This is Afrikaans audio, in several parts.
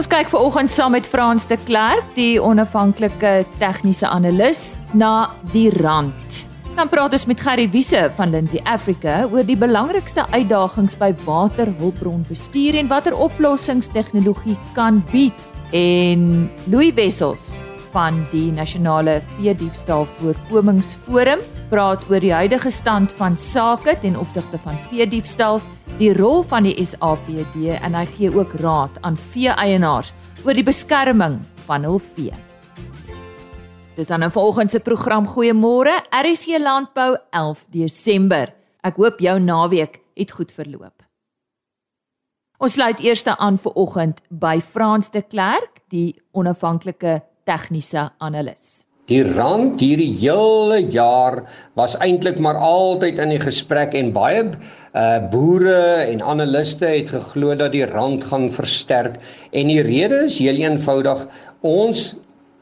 Ons kyk veraloggend saam met Frans de Klerk, die onafhanklike tegniese analis, na die rand. Dan praat ons met Gerry Wiese van Lindsay Africa oor die belangrikste uitdagings by waterhulpbronbestuur en watter oplossings tegnologie kan bied. En Louis Wessels van die Nasionale Veediefstal Voorkomingsforum praat oor die huidige stand van sake ten opsigte van veediefstal die rol van die SAPD en hy gee ook raad aan vee-eienaars oor die beskerming van hul vee. Dis dan 'n volgende program Goeiemôre RSC Landbou 11 Desember. Ek hoop jou naweek het goed verloop. Ons sluit eers aan vir oggend by Frans de Klerk, die onafhanklike tegniese analis. Die rand hierdie hele jaar was eintlik maar altyd in die gesprek en baie uh boere en analiste het geglo dat die rand gaan versterk en die rede is heel eenvoudig ons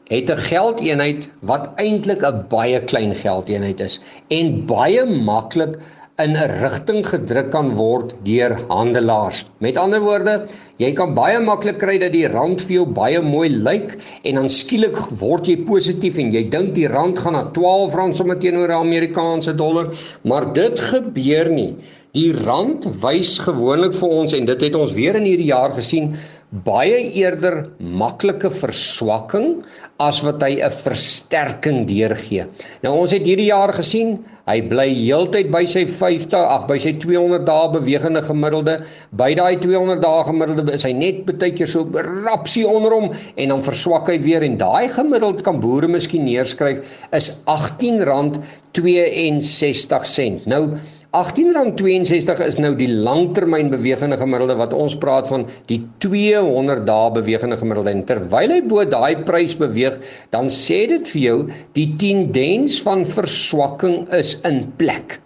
het 'n geldeenheid wat eintlik 'n baie klein geldeenheid is en baie maklik in 'n rigting gedruk kan word deur handelaars. Met ander woorde, jy kan baie maklik kry dat die rand vir jou baie mooi lyk en dan skielik word jy positief en jy dink die rand gaan na R12 sommer teenoor die Amerikaanse dollar, maar dit gebeur nie. Die rand wys gewoonlik vir ons en dit het ons weer in hierdie jaar gesien baie eerder maklike verswakking as wat hy 'n versterking deurgee. Nou ons het hierdie jaar gesien, hy bly heeltyd by sy 50, ag by sy 200 dae bewegende gemiddelde. By daai 200 dae gemiddelde is hy net baie keer so rapsie onder hom en dan verswak hy weer en daai gemiddeld kan boere miskien neerskryf is R18.62. Nou R18.62 is nou die langtermyn bewegende gemiddelde wat ons praat van die 200 dae bewegende gemiddelde en terwyl hy bo daai prys beweeg dan sê dit vir jou die tendens van verswakking is in plek.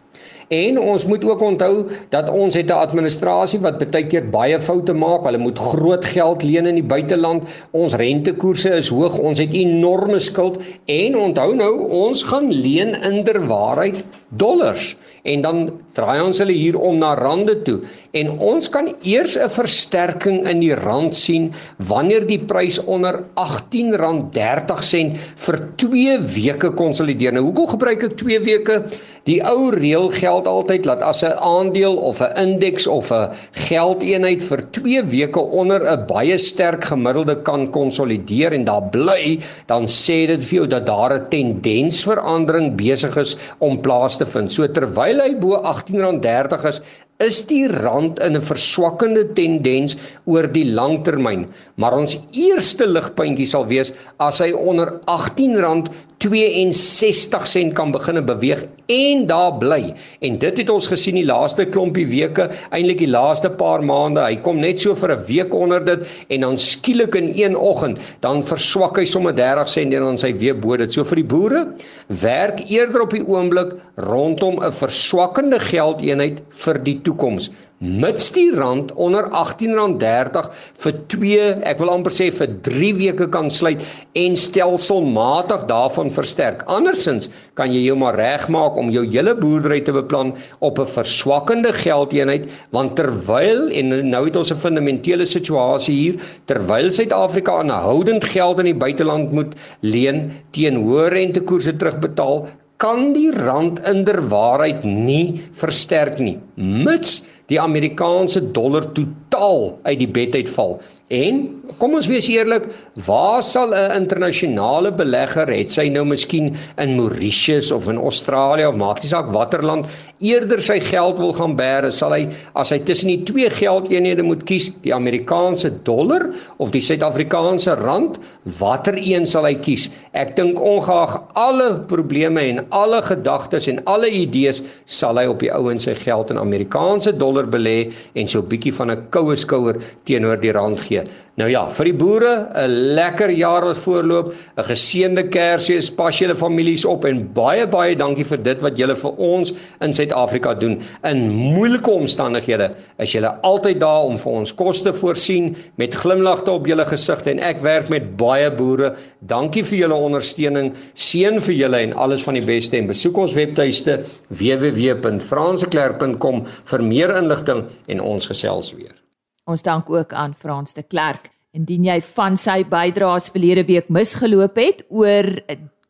En ons moet ook onthou dat ons het 'n administrasie wat baie keer baie foute maak. Hulle moet groot geld leen in die buiteland. Ons rentekoerse is hoog. Ons het enorme skuld en onthou nou, ons gaan leen inderwaarheid dollars en dan draai ons hulle hier om na rande toe en ons kan eers 'n versterking in die rand sien wanneer die prys onder R18.30 vir 2 weke konsolideer. Nou hoekom gebruik ek 2 weke? Die ou reël geld altyd dat as 'n aandeel of 'n indeks of 'n geldeenheid vir 2 weke onder 'n baie sterk gemiddelde kan konsolideer en daar bly, dan sê dit vir jou dat daar 'n tendensverandering besig is om plaas te vind. So terwyl hy bo R18.30 is, is die rand in 'n verswakkende tendens oor die langtermyn, maar ons eerste ligpuntjie sal wees as hy onder R18.62 kan begine beweeg en daar bly. En dit het ons gesien die laaste klompie weke, eintlik die laaste paar maande. Hy kom net so vir 'n week onder dit en dan skielik in een oggend, dan verswak hy sommer 30 sent en dan sy weer bo dit. So vir die boere werk eerder op die oomblik rondom 'n verswakkende geldeenheid vir die toekoms mits die rand onder R18.30 vir 2, ek wil amper sê vir 3 weke kan sluit en stelselmatig daarvan versterk. Andersins kan jy jou maar regmaak om jou hele boerdery te beplan op 'n verswakkende geldeenheid want terwyl en nou het ons 'n fundamentele situasie hier terwyl Suid-Afrika aanhoudend geld in die buiteland moet leen teen hoë rentekoerse terugbetaal kan die rand inderwaarheid nie versterk nie mits die Amerikaanse dollar totaal uit die bed uitval. En kom ons wees eerlik, waar sal 'n internasionale belegger, het sy nou miskien in Mauritius of in Australië of maak nie saak watter land, eerder sy geld wil gaan bære, sal hy as hy tussen die twee geldeenhede moet kies, die Amerikaanse dollar of die Suid-Afrikaanse rand, watter een sal hy kies? Ek dink ongeag alle probleme en alle gedagtes en alle idees, sal hy op die ouens sy geld in Amerikaanse dollar belê en so 'n bietjie van 'n koue skouer teenoor die rand gee. Nou ja, vir die boere 'n lekker jaar wat voorloop, 'n geseënde Kersfees, pas julle families op en baie baie dankie vir dit wat julle vir ons in Suid-Afrika doen. In moeilike omstandighede is julle altyd daar om vir ons kos te voorsien met glimlagte op julle gesigte en ek werk met baie boere. Dankie vir julle ondersteuning. Seën vir julle en alles van die beste en besoek ons webtuiste www.franseklerk.com vir meer inligting en ons gesels weer. Ons dank ook aan Frans de Klerk Indien jy van sy bydraes verlede week misgeloop het oor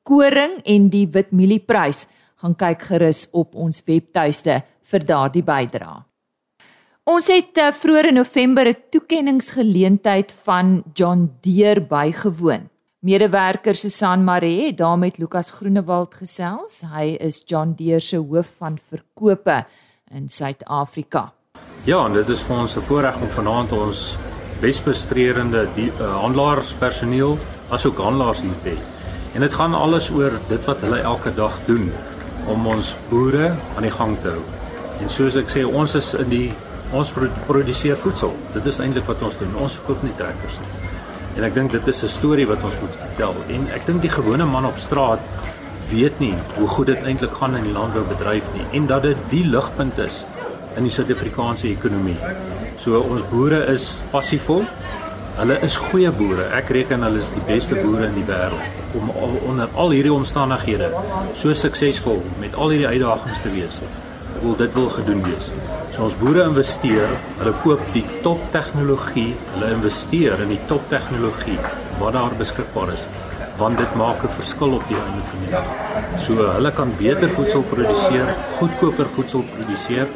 koring en die witmielieprys, gaan kyk gerus op ons webtuiste vir daardie bydrae. Ons het uh, vroeër in November 'n toekenningsgeleentheid van John Deere bygewoon. Medewerker Susan Maree het daar met Lukas Groenewald gesels. Hy is John Deere se hoof van verkope in Suid-Afrika. Ja, en dit is vir ons 'n voorreg om vanaand ons besbestrerende die uh, handelaars-personeel asook handelaars hier te hê. En dit gaan alles oor dit wat hulle elke dag doen om ons boere aan die gang te hou. En soos ek sê, ons is in die ons produseer voedsel. Dit is eintlik wat ons doen. Ons verkoop nie trekkers nie. En ek dink dit is 'n storie wat ons moet vertel. En ek dink die gewone man op straat weet nie hoe goed dit eintlik gaan in die landboubedryf nie en dat dit die ligpunt is in die Suid-Afrikaanse ekonomie. So ons boere is passievol. Hulle is goeie boere. Ek reken hulle is die beste boere in die wêreld om al, onder al hierdie omstandighede so suksesvol met al hierdie uitdagings te wees. Ek wil dit wil gedoen wees. So ons boere investeer, hulle koop die top tegnologie, hulle investeer in die top tegnologie wat daar beskikbaar is want dit maak 'n verskil op die einde van die dag. So hulle kan beter voedsel produseer, goedkoper voedsel produseer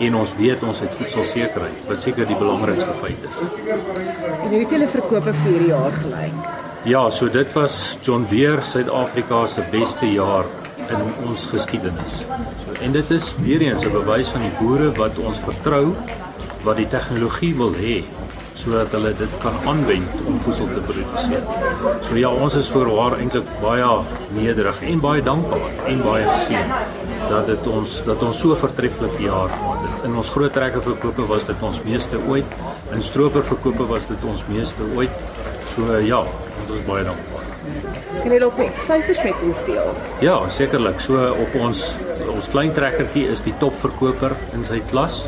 en ons weet ons het voedselsekerheid wat seker die belangrikste feit is. En hoe het julle verkope vir hierdie jaar gelyk? Ja, so dit was John Deere Suid-Afrika se beste jaar in ons geskiedenis. So en dit is weer eens 'n bewys van die boere wat ons vertrou wat die tegnologie wil hê sodat hulle dit kan aanwend om voedsel te produseer. So ja, ons is voorwaar eintlik baie nederig en baie dankbaar en baie geseën dat dit ons dat ons so vertreffelik jaar gehad het. In ons groot trekker verkope was dit ons meeste ooit. In stroper verkope was dit ons meeste ooit. So ja, ons is baie dankbaar. Kan jy net syfers met ons deel? Ja, sekerlik. So op ons ons klein trekkertjie is die topverkoper in sy klas.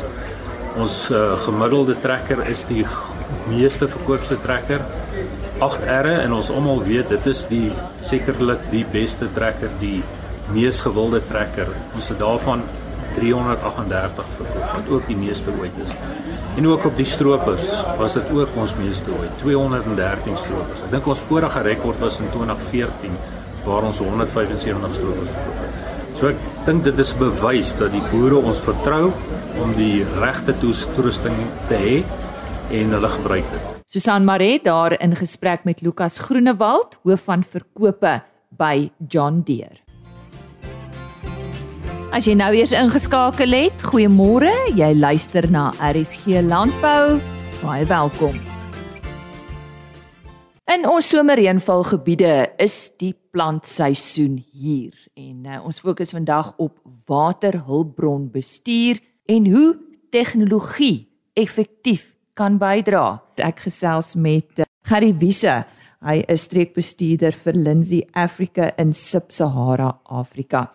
Ons uh, gemiddelde trekker is die meeste verkoopste trekker. 8 R en ons almal weet dit is die sekerlik die beste trekker, die mees gewilde trekker. Ons het daarvan 338 verkoop wat ook die meeste ooit is. En ook op die stropers was dit ook ons meeste ooit, 213 stropers. Ek dink ons vorige rekord was in 2014 waar ons 175 stropers verkoop het. So ek dink dit is bewys dat die boere ons vertrou om die regte toerusting te hê en hulle gebruik dit. Susan Maree daar in gesprek met Lukas Groenewald, hoof van verkope by John Deere. As jy nou eers ingeskakel het, goeiemôre. Jy luister na RSG Landbou. Baie welkom. In ons somerreënvalgebiede is die plantseisoen hier en uh, ons fokus vandag op waterhulpbronbestuur en hoe tegnologie effektief kan bydra. Ek gesels met uh, Gary Wiese. Hy is streekbestuurder vir Lindsay Africa in Sub-Sahara Afrika.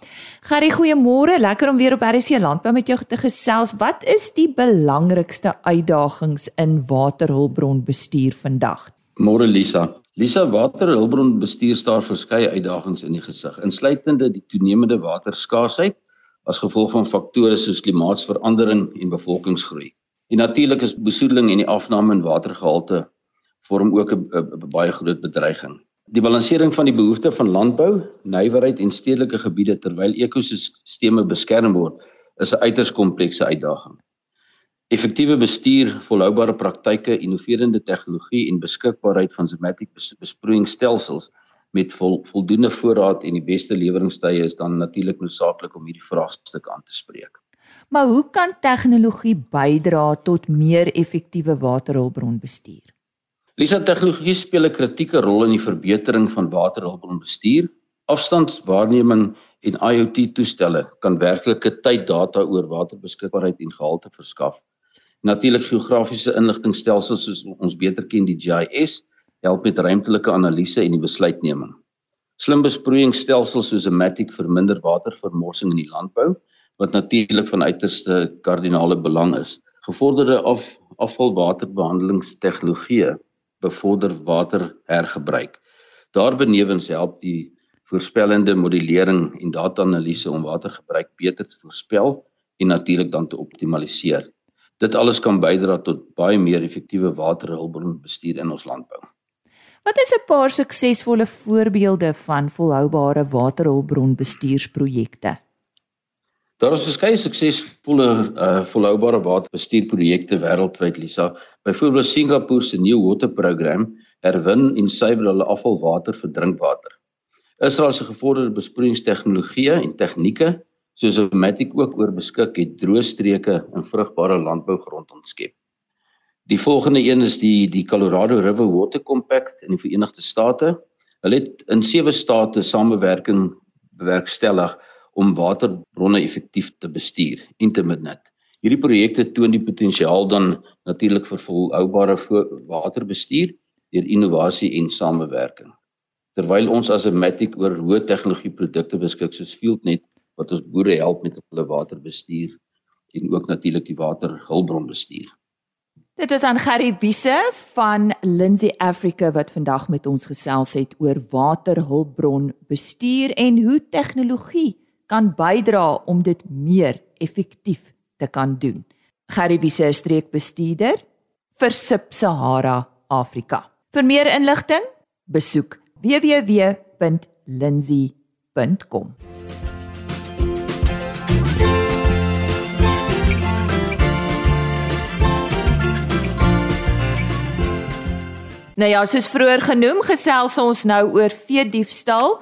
Gary, goeiemôre. Lekker om weer op RC Landbou met jou te gesels. Wat is die belangrikste uitdagings in waterhulpbronbestuur vandag? Môre Lisa. Lisa, waterhulpbronbestuur staar verskeie uitdagings in die gesig, insluitende die toenemende waterskaarsheid as gevolg van faktore soos klimaatsverandering en bevolkingsgroei. Die natuurlike besoedeling en die afname in watergehalte vorm ook 'n baie groot bedreiging. Die balansering van die behoeftes van landbou, nywerheid en stedelike gebiede terwyl ekosisteme beskerm word, is 'n uiters komplekse uitdaging. Effektiewe bestuur, volhoubare praktyke, innoverende tegnologie en beskikbaarheid van somatic besproeiingsstelsels met vol, voldoende voorraad en die beste leweringstye is dan natuurlik noodsaaklik om hierdie vraagstuk aan te spreek. Maar hoe kan tegnologie bydra tot meer effektiewe waterhulpbronbestuur? Lisa tegnologie speel 'n kritieke rol in die verbetering van waterhulpbronbestuur. Afstandswaarneming en IoT toestelle kan werklike tyddata oor waterbeskikbaarheid en gehalte verskaf. Natuurlik geografiese inligtingstelsels soos ons beter ken die GIS help met ruimtelike analise en die besluitneming. Slim besproeiingsstelsels soos 'n Matic verminder watervermorsing in die landbou wat natuurlik van uiterste kardinale belang is. Gevorderde af, afvalwaterbehandelingstegnologieë bevorder waterhergebruik. Daarbenewens help die voorspellende modellering en data-analise om watergebruik beter te voorspel en natuurlik dan te optimaliseer. Dit alles kan bydra tot baie meer effektiewe waterhulpbronbestuur in ons landbou. Wat is 'n paar suksesvolle voorbeelde van volhoubare waterhulpbronbestuursprojekte? Daar is verskeie suksesvolle uh, volhoubare waterbestuurprojekte wêreldwyd, Lisa. Byvoorbeeld Singapore se New Water Program herwin en suiwer hulle afvalwater vir drinkwater. Israel se gevorderde besproeiingstegnologieë en tegnieke soos Matic ook oor beskik het droë streke en vrugbare landbougrond ontskep. Die volgende een is die die Colorado River Water Compact in die Verenigde State. Hulle het in sewe state samewerking bewerkstellig om waterbronne effektief te bestuur, intermittent. Hierdie projekte toon die potensiaal dan natuurlik vir volhoubare waterbestuur deur innovasie en samewerking. Terwyl ons as 'n Matic oor hoë tegnologie produkte beskik soos FieldNet wat ons boere help met hulle waterbestuur en ook natuurlik die waterhulpbronbestuur. Dit is aan Gerry Wiese van Lindsay Africa wat vandag met ons gesels het oor waterhulpbronbestuur en hoe tegnologie kan bydra om dit meer effektief te kan doen. Gerry Wiese is streekbestuurder vir Sub-Sahara Afrika. Vir meer inligting, besoek www.lindsay.com. Nou ja, soos vroeër genoem, gesels ons nou oor vee diefstal.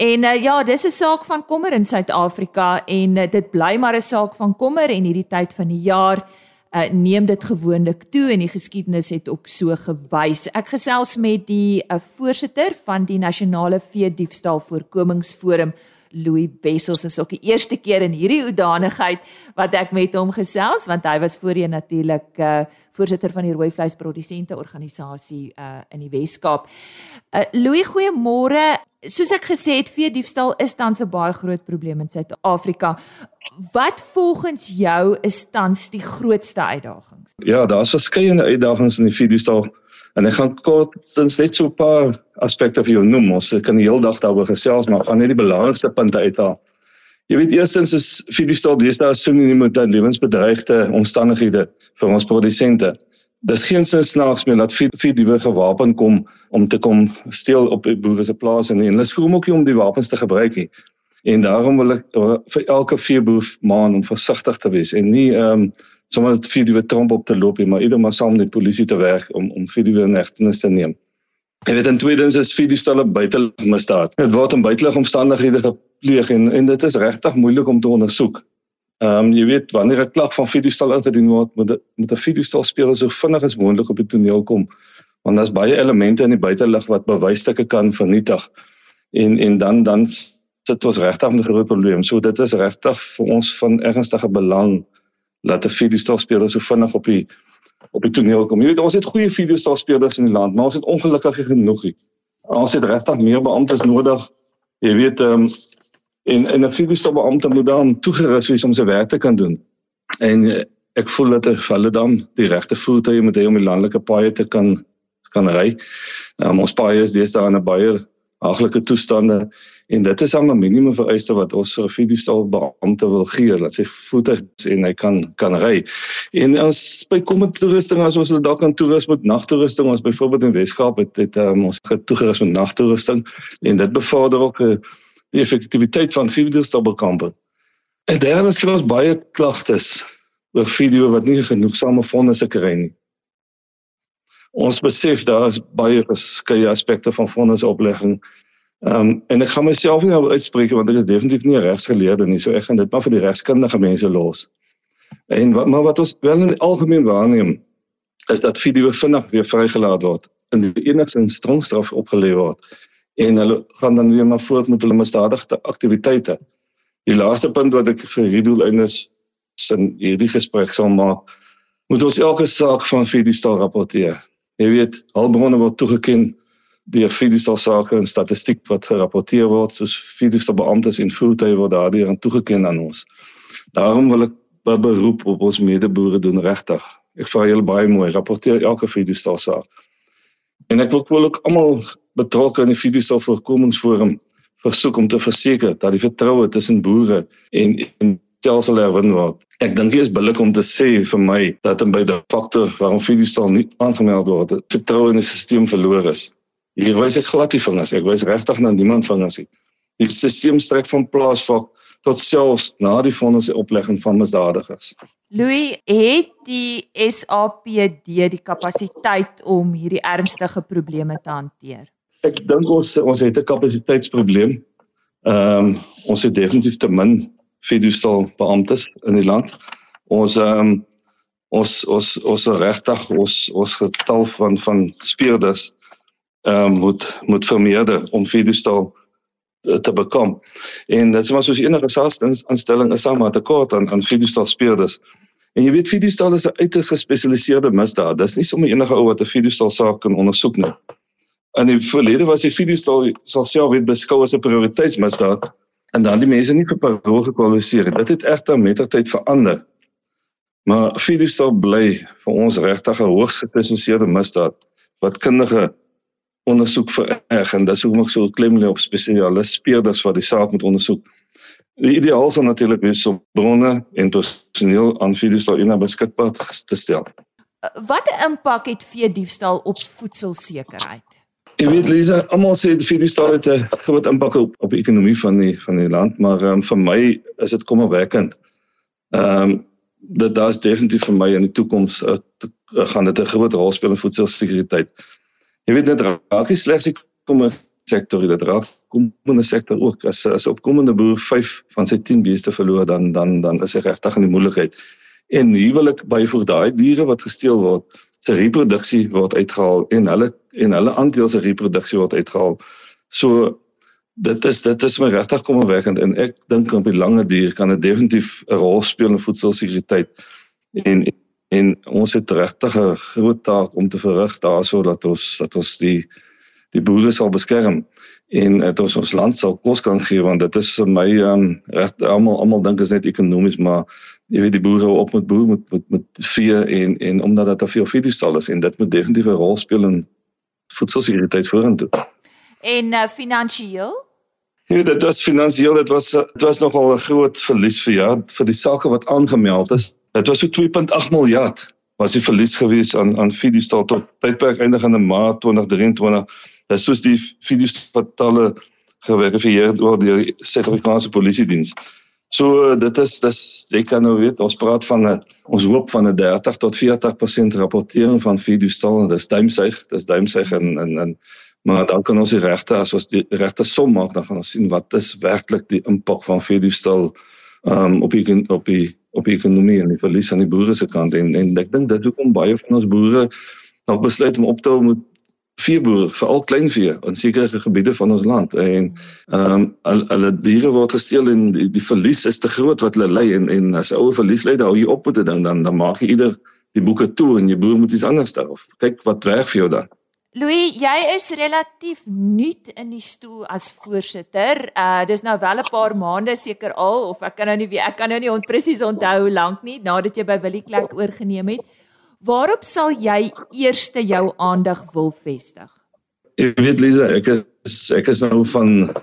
En uh, ja, dis 'n saak van kommer in Suid-Afrika en uh, dit bly maar 'n saak van kommer en hierdie tyd van die jaar uh, neem dit gewoonlik toe en die geskiedenis het ook so gewys. Ek gesels met die uh, voorsitter van die Nasionale Vee Diefstal Voorkomingsforum Louis Wessels is ook die eerste keer in hierdie oordanigheid wat ek met hom gesels want hy was voorheen natuurlik uh voorsitter van die rooi vleisprodusente organisasie uh in die Wes-Kaap. Uh Louis, goeiemôre. Soos ek gesê het, vee diefstal is tans 'n baie groot probleem in Suid-Afrika. Wat volgens jou is tans die grootste uitdagings? Ja, daar's verskeie uitdagings in die vee diefstal En ek gaan kort sins net so 'n paar aspekte vir jou noem. Ons kan die hele dag daaroor gesels, maar gaan net die belangrikste punte uithaal. Jy weet eerstens is fidiestal deesdae sinoniem met lewensbedreigde omstandighede vir ons produsente. Dis geen sin snaaks meer dat fidiewe gewapen kom om te kom steel op boere se plase nie. Hulle skroom ook nie om die wapens te gebruik nie. En daarom wil ek vir elke veeboer maan om versigtig te wees en nie ehm um, sommer vir die tromp op te loop nie, maar eerder maar saam met die polisie te werk om om vir die inhegtenis te neem. En dit in tweedens is vir die stelle buitelug misdaad. Dit word in buitelug omstandighede gepleeg en en dit is regtig moeilik om te ondersoek. Ehm um, jy weet wanneer 'n klag van fidiestal ingedien word, moet met 'n fidiestal speler so vinnig as moontlik op die toneel kom. Want daar's baie elemente in die buitelug wat bewysstukke kan vernietig. En en dan dan sit ons regtig met 'n groot probleem. So dit is regtig vir ons van ernstige belang laat 'n videostel speler so vinnig op die op die toneel kom. Jy weet ons het goeie videostel spelers in die land, maar ons het ongelukkig genoeg nie. Ons het regtig meer beamptes nodig. Jy weet ehm um, en en 'n videostel beampte moet dan toegerus wees om sy werk te kan doen. En uh, ek voel dat hulle dan die regte voertuie moet hê om die landelike paaie te kan kan ry. Um, ons paaie is deesdae in 'n baie haglike toestande en dit is 'n minimum vereiste wat ons vir fiducial beampte wil gee dat sy voetig en hy kan kan ry. En ons bykomend toerusting as ons hulle dalk aan toerus met nagtoerusting ons byvoorbeeld in Weskaap het het um, ons getoegerus met nagtoerusting en dit bevorder ook uh, die effektiwiteit van fiducial bekampe. En daar is ons baie klagtes oor video wat nie genoegsame fondse kry nie. Ons besef daar is baie verskeie aspekte van fondsoplegging. Ehm um, en ek gaan myself nie uitspreek want ek is definitief nie 'n regsgeleerde nie, so ek gaan dit maar vir die regskundige mense los. En wat maar wat ons wel in die algemeen waarneem is dat video vinnig weer vrygelaat word en die enigste strongstraf opgelê word en hulle gaan dan weer maar voort met hulle misdadigde aktiwiteite. Die laaste punt wat ek vir hierdie doel eindes in hierdie gesprek sal maak moet ons elke saak van video stel rapporteer. Jy weet, hulpbronne word toegeken deur fiducial sake en statistiek wat gerapporteer word soos fiducial beamptes en voertuie word daardeur aan toegeken aan ons. Daarom wil ek beroep op ons medeboere doen regtig. Ek vra julle baie mooi, rapporteer elke fiducial saak. En ek wil ook almal betrokke in die fiducial voorkomingsforum versoek om te verseker dat die vertroue tussen boere en en stelsel herwin word. Ek dink dit is billik om te sê vir my dat 'n baie faktor waarom Fiducial nie aangemeld word, vertroue in die stelsel verloor is. Hier wys ek glad nie vingers, ek wys regtig na niemand vingers nie. Die stelsel strek van plaasvak tot selfs na die vonnis se oplegging van misdadigers. Louis, het die SAPD die kapasiteit om hierdie ernstige probleme te hanteer? Ek dink ons ons het 'n kapasiteitsprobleem. Ehm um, ons het definitief te min fiducial beamptes in die land. Ons ehm um, ons ons ons regtig ons ons getal van van speurders ehm um, moet moet vermeerder om fiducial te bekom. En dit is maar soos enige SaaS-aanstelling is almal tekort aan aan fiducial speurders. En jy weet fiducial is 'n uiters gespesialiseerde misdaad. Dis nie sommer enige ou wat 'n fiducial saak kan ondersoek nie. In die verlede was die fiducial sal self weet beskou as 'n prioriteitsmisdaad en dan die mense nie vir parol gekwalifiseer. Dit het egter met die tyd verander. Maar fiducial bly vir ons regtig 'n hoogs gespesialiseerde misdaad wat kundige ondersoek vererg en dis hoekom ek so klem lê op spesialiste speerders wat die saak moet ondersoek. Die ideaal sou natuurlik wees om bronne en personeel aan fiducial in beskikbaar te stel. Wat 'n impak het vee diefstal op voedselsekerheid? Ek weet Lisa, almal sê die fiducial het 'n groot impak op op die ekonomie van die van die land, maar um, vir my is dit kommerwekkend. Ehm um, dat daar's definitief vir my in die toekoms uh, gaan dit 'n groot rol speel in voedselsekuriteit. Jy weet dit raak nie slegs die komende sektor, dit raak komende sektor ook as as opkomende boer 5 van sy 10 beeste verloor dan dan dan is hy regtig in die moeilikheid. En huwelik byvoeg daai diere wat gesteel word, se reproduksie word uitgehaal en hulle en hulle aandeel se reproduksie word uitgehaal. So dit is dit is my regtig kommerwekkend en ek dink op die lange duur kan dit definitief 'n rol speel in voedselsekuriteit en en ons het regtig 'n groot taak om te verrig daarso dat ons dat ons die die boere sal beskerm en dat ons ons land sal kos kan gee want dit is vir my um, reg almal almal dink is net ekonomies maar jy weet die boere op met boer met met met vee en en omdat dit te veel vee sal is en dit moet definitief 'n rol speel in voedselsekuriteit vorentoe. En uh, finansiëel? Ja, dit was finansiëel, dit was dit was nogal 'n groot verlies vir jaar vir die sake wat aangemeld is. Dit was so 2.8 miljard was die verlies gewees aan aan Fiducial tot tydperk eindigende Maart 2023. Dit is soos die Fiducial totale geverifieer oor die Suid-Afrikaanse Polisie diens. So dit is dis jy kan nou weet ons praat van 'n ons hoop van 'n 30 tot 40% rapportering van Fiducial. Dis duimsuig, dis duimsuig en en en maar dan kan ons die regte as ons die regte som maak dan gaan ons sien wat is werklik die impak van Fiducial um, op die op die op die ekonomie en die verlies aan die boere se kant. En en ek dink dit hoekom baie van ons boere nou besluit om op te hou met veeboere veral kleinvee in sekere gebiede van ons land. En ehm um, hulle diere word gesteel en die, die verlies is te groot wat hulle ly en en as ouer verlies lê dan hou jy op met dit dan dan dan maak jy ieder die boeke toe en jy boer moet iets anders daar of kyk wat werk vir jou dan Louis, jy is relatief nuut in die stoel as voorsitter. Uh dis nou wel 'n paar maande seker al of ek kan nou nie ek kan nou nie presies onthou hoe lank nie nadat jy by Willie Klek oorgeneem het. Waarop sal jy eers jou aandag wil vestig? Ek weet Lisa, ek is ek is nou van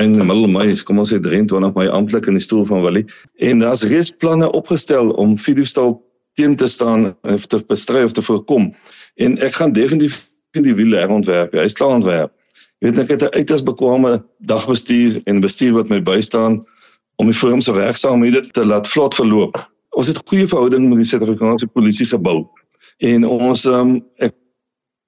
in die middel Mei, kom ons sê 23 Mei amptelik in die stoel van Willie en daar's reeds planne opgestel om Fiducial teen te staan of te bestry of te voorkom. En ek gaan definitief in die wiele herontwerp. Hy is klaar ontwerp. Jy weet ek het 'n uiters bekwame dagbestuur en bestuur wat my bystaan om die firma se werksaamhede te laat vlot verloop. Ons het goeie verhouding met die Suid-Afrikaanse polisie gebou en ons um, ek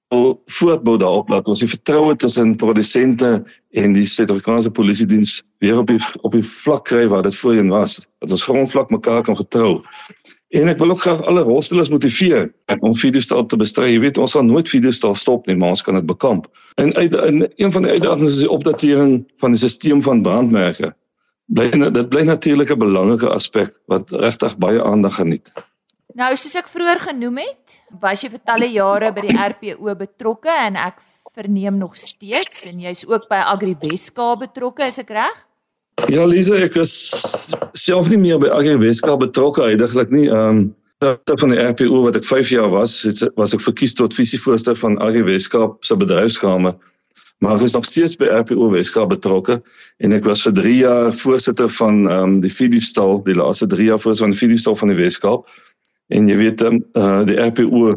wil voortbou daarop laat ons die vertroue tussen produsente en die Suid-Afrikaanse polisie diens weer op die op die vlak kry waar dit voorheen was. Dat ons grondvlak mekaar kan vertrou. En ek wil ook graag alle rolspelers motiveer om Fiducial te bestry. Jy weet ons sal nooit Fiducial stop nie, maar ons kan dit bekamp. En uit in een van die uitdagings is die opdatering van die stelsel van brandmerke. Bly dit bly natuurlik 'n belangrike aspek wat regtig baie aandag geniet. Nou soos ek vroeër genoem het, was jy vir talle jare by die RPO betrokke en ek verneem nog steeds en jy's ook by Agri Weskaap betrokke, is ek reg? Ja, Lisa, ek is self nie meer by Agri Weskaap betrokke heidaglik nie. Ehm um, ter van die RPO wat ek 5 jaar was, het, was ek verkies tot visievoorsitter van Agri Weskaap se bedryfskamer Maar ek is nog steeds by RPO Weskaap betrokke en ek was vir 3 jaar voorsitter van ehm um, die Fidiefstal, die laaste 3 jaar voorsitter van die Fidiefstal van die Weskaap. En jy weet ehm um, die RPO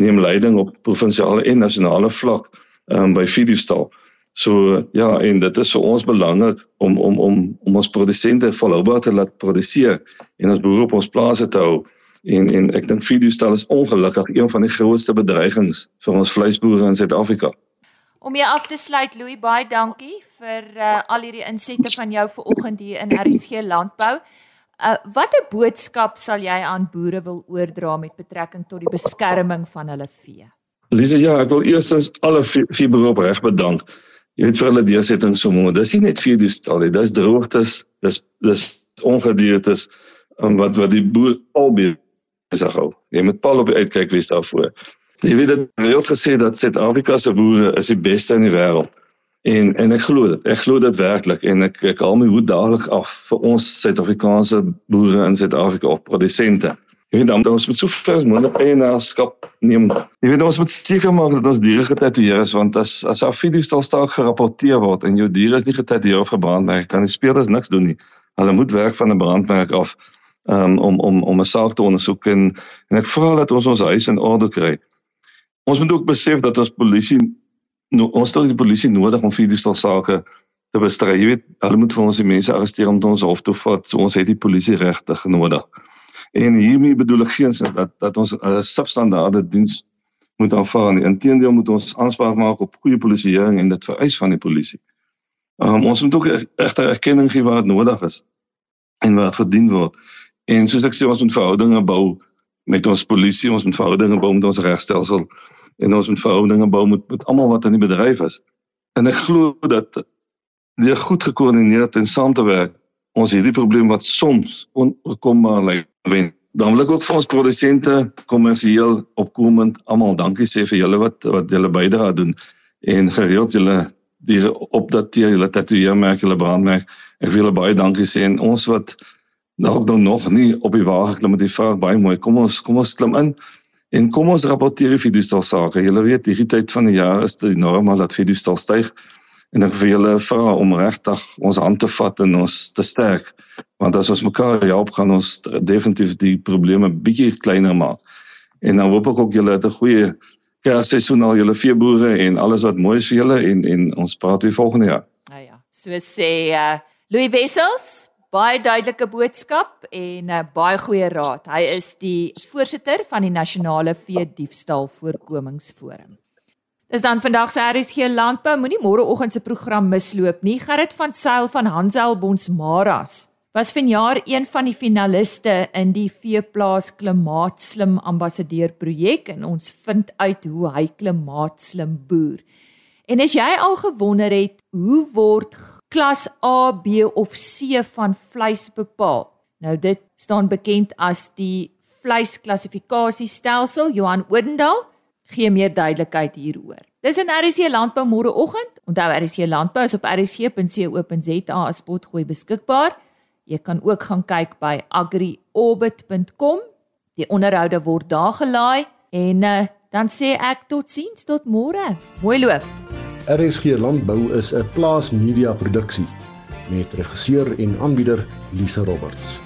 neem leiding op provinsiale en nasionale vlak ehm um, by Fidiefstal. So ja, en dit is vir ons belangrik om om om om ons produsente volhoubaar te laat produseer en ons boere op ons plase te hou. En en ek dink Fidiefstal is ongelukkig een van die grootste bedreigings vir ons vleisboere in Suid-Afrika. Om jy af te sluit Louis, baie dankie vir uh, al hierdie insette van jou vanoggend hier in RSG Landbou. Uh, Watter boodskap sal jy aan boere wil oordra met betrekking tot die beskerming van hulle vee? Lise, ja, ek wil eerstens alle vier beroep reg bedank. Jy weet vir hulle deursetting so mooi. Dis nie net vier diestaal nie, dis droogtes, dis dis ongediertes um, wat wat die boer albei besig hou. Jy moet pal op die uitkyk wees daarvoor. Jy weet dit word gesê dat Suid-Afrika se boere is die beste in die wêreld. En en ek glo dit. Ek glo dit werklik en ek ek haal my hoed dadelik af vir ons Suid-Afrikaanse boere in Suid-Afrika of produsente. Jy weet dan ons moet so ver moontlik eienaarskap neem. Jy weet ons moet seker maak dat ons diere getatoeëer is want as as af video stal staak gerapporteer word en jou diere is nie getatoeëer of gebrand nie, kan die speerders niks doen nie. Hulle moet werk van 'n brandmerk af um, om om om 'n saak te ondersoek en en ek vra dat ons ons huis in orde kry. Ons moet ook besef dat ons polisie no, ons het die polisie nodig om videostal sake te bestry. Jy weet, hulle moet vir ons die mense arresteer om ons hof toe vat. So ons het die polisie regtig nodig. En hiermee bedoel ek geen sin dat dat ons 'n uh, substandaarde diens moet aanvaar. Inteendeel moet ons aanspraak maak op goeie polisieering en dit vereis van die polisie. Um, ons moet ook regte erkenning gee waar dit nodig is en waar dit verdien word. En soos ek sê ons moet verhoudinge bou met ons polisie, ons moet verhoudinge bou met ons regstelsel en ons moet verhoudinge bou met met almal wat in die bedryf is. En ek glo dat deur goed gekoördineerd en saam te werk, ons hierdie probleem wat soms onoorkombaar lyk wen. Dan wil ek ook vir ons produsente kommersieel opkomend almal dankie sê vir julle wat wat julle bydra doen en gereeld julle die opdateer julle tatoeëermerk, julle brandmerk. Ek wil julle baie dankie sê en ons wat dalk dan nog nie op die wa geklim met die vraag baie mooi. Kom ons kom ons klim in en kom ons rapporteer vir die stel sake. Julle weet hierdie tyd van die jaar is dit normaal dat vir die stel styg en ek vir julle vra om regtig ons hand te vat en ons te sterk want as ons mekaar help gaan ons definitief die probleme bietjie kleiner maak. En dan hoop ek ook julle het 'n goeie kersseisoen al julle veeboere en alles wat mooi is vir julle en en ons praat weer volgende jaar. Nou ja, so sê uh, Louis Wessels baie duidelike boodskap en 'n uh, baie goeie raad. Hy is die voorsitter van die Nasionale Vee Diefstal Voorkomingsforum. Dis dan vandag se RSG Landbou. Moenie môreoggend se program misloop nie. Gerrit van Sail van Hansel Bonsmaras was vanjaar een van die finaliste in die Veeplaas Klimaatslim Ambassadeur projek en ons vind uit hoe hy klimaatslim boer. En as jy al gewonder het, hoe word klas A, B of C van vleis bepaal. Nou dit staan bekend as die vleisklassifikasiestelsel. Johan Odendaal gee meer duidelikheid hieroor. Dis in RC Landbou môreoggend. Onthou RC Landbou is op rc.co.za as potgooi beskikbaar. Jy kan ook gaan kyk by agriorbit.com. Die onderhoude word daar gelaai en uh, dan sê ek totsiens tot môre. Mooi loop. RSG Landbou is 'n plaas media produksie met regisseur en aanbieder Lise Roberts.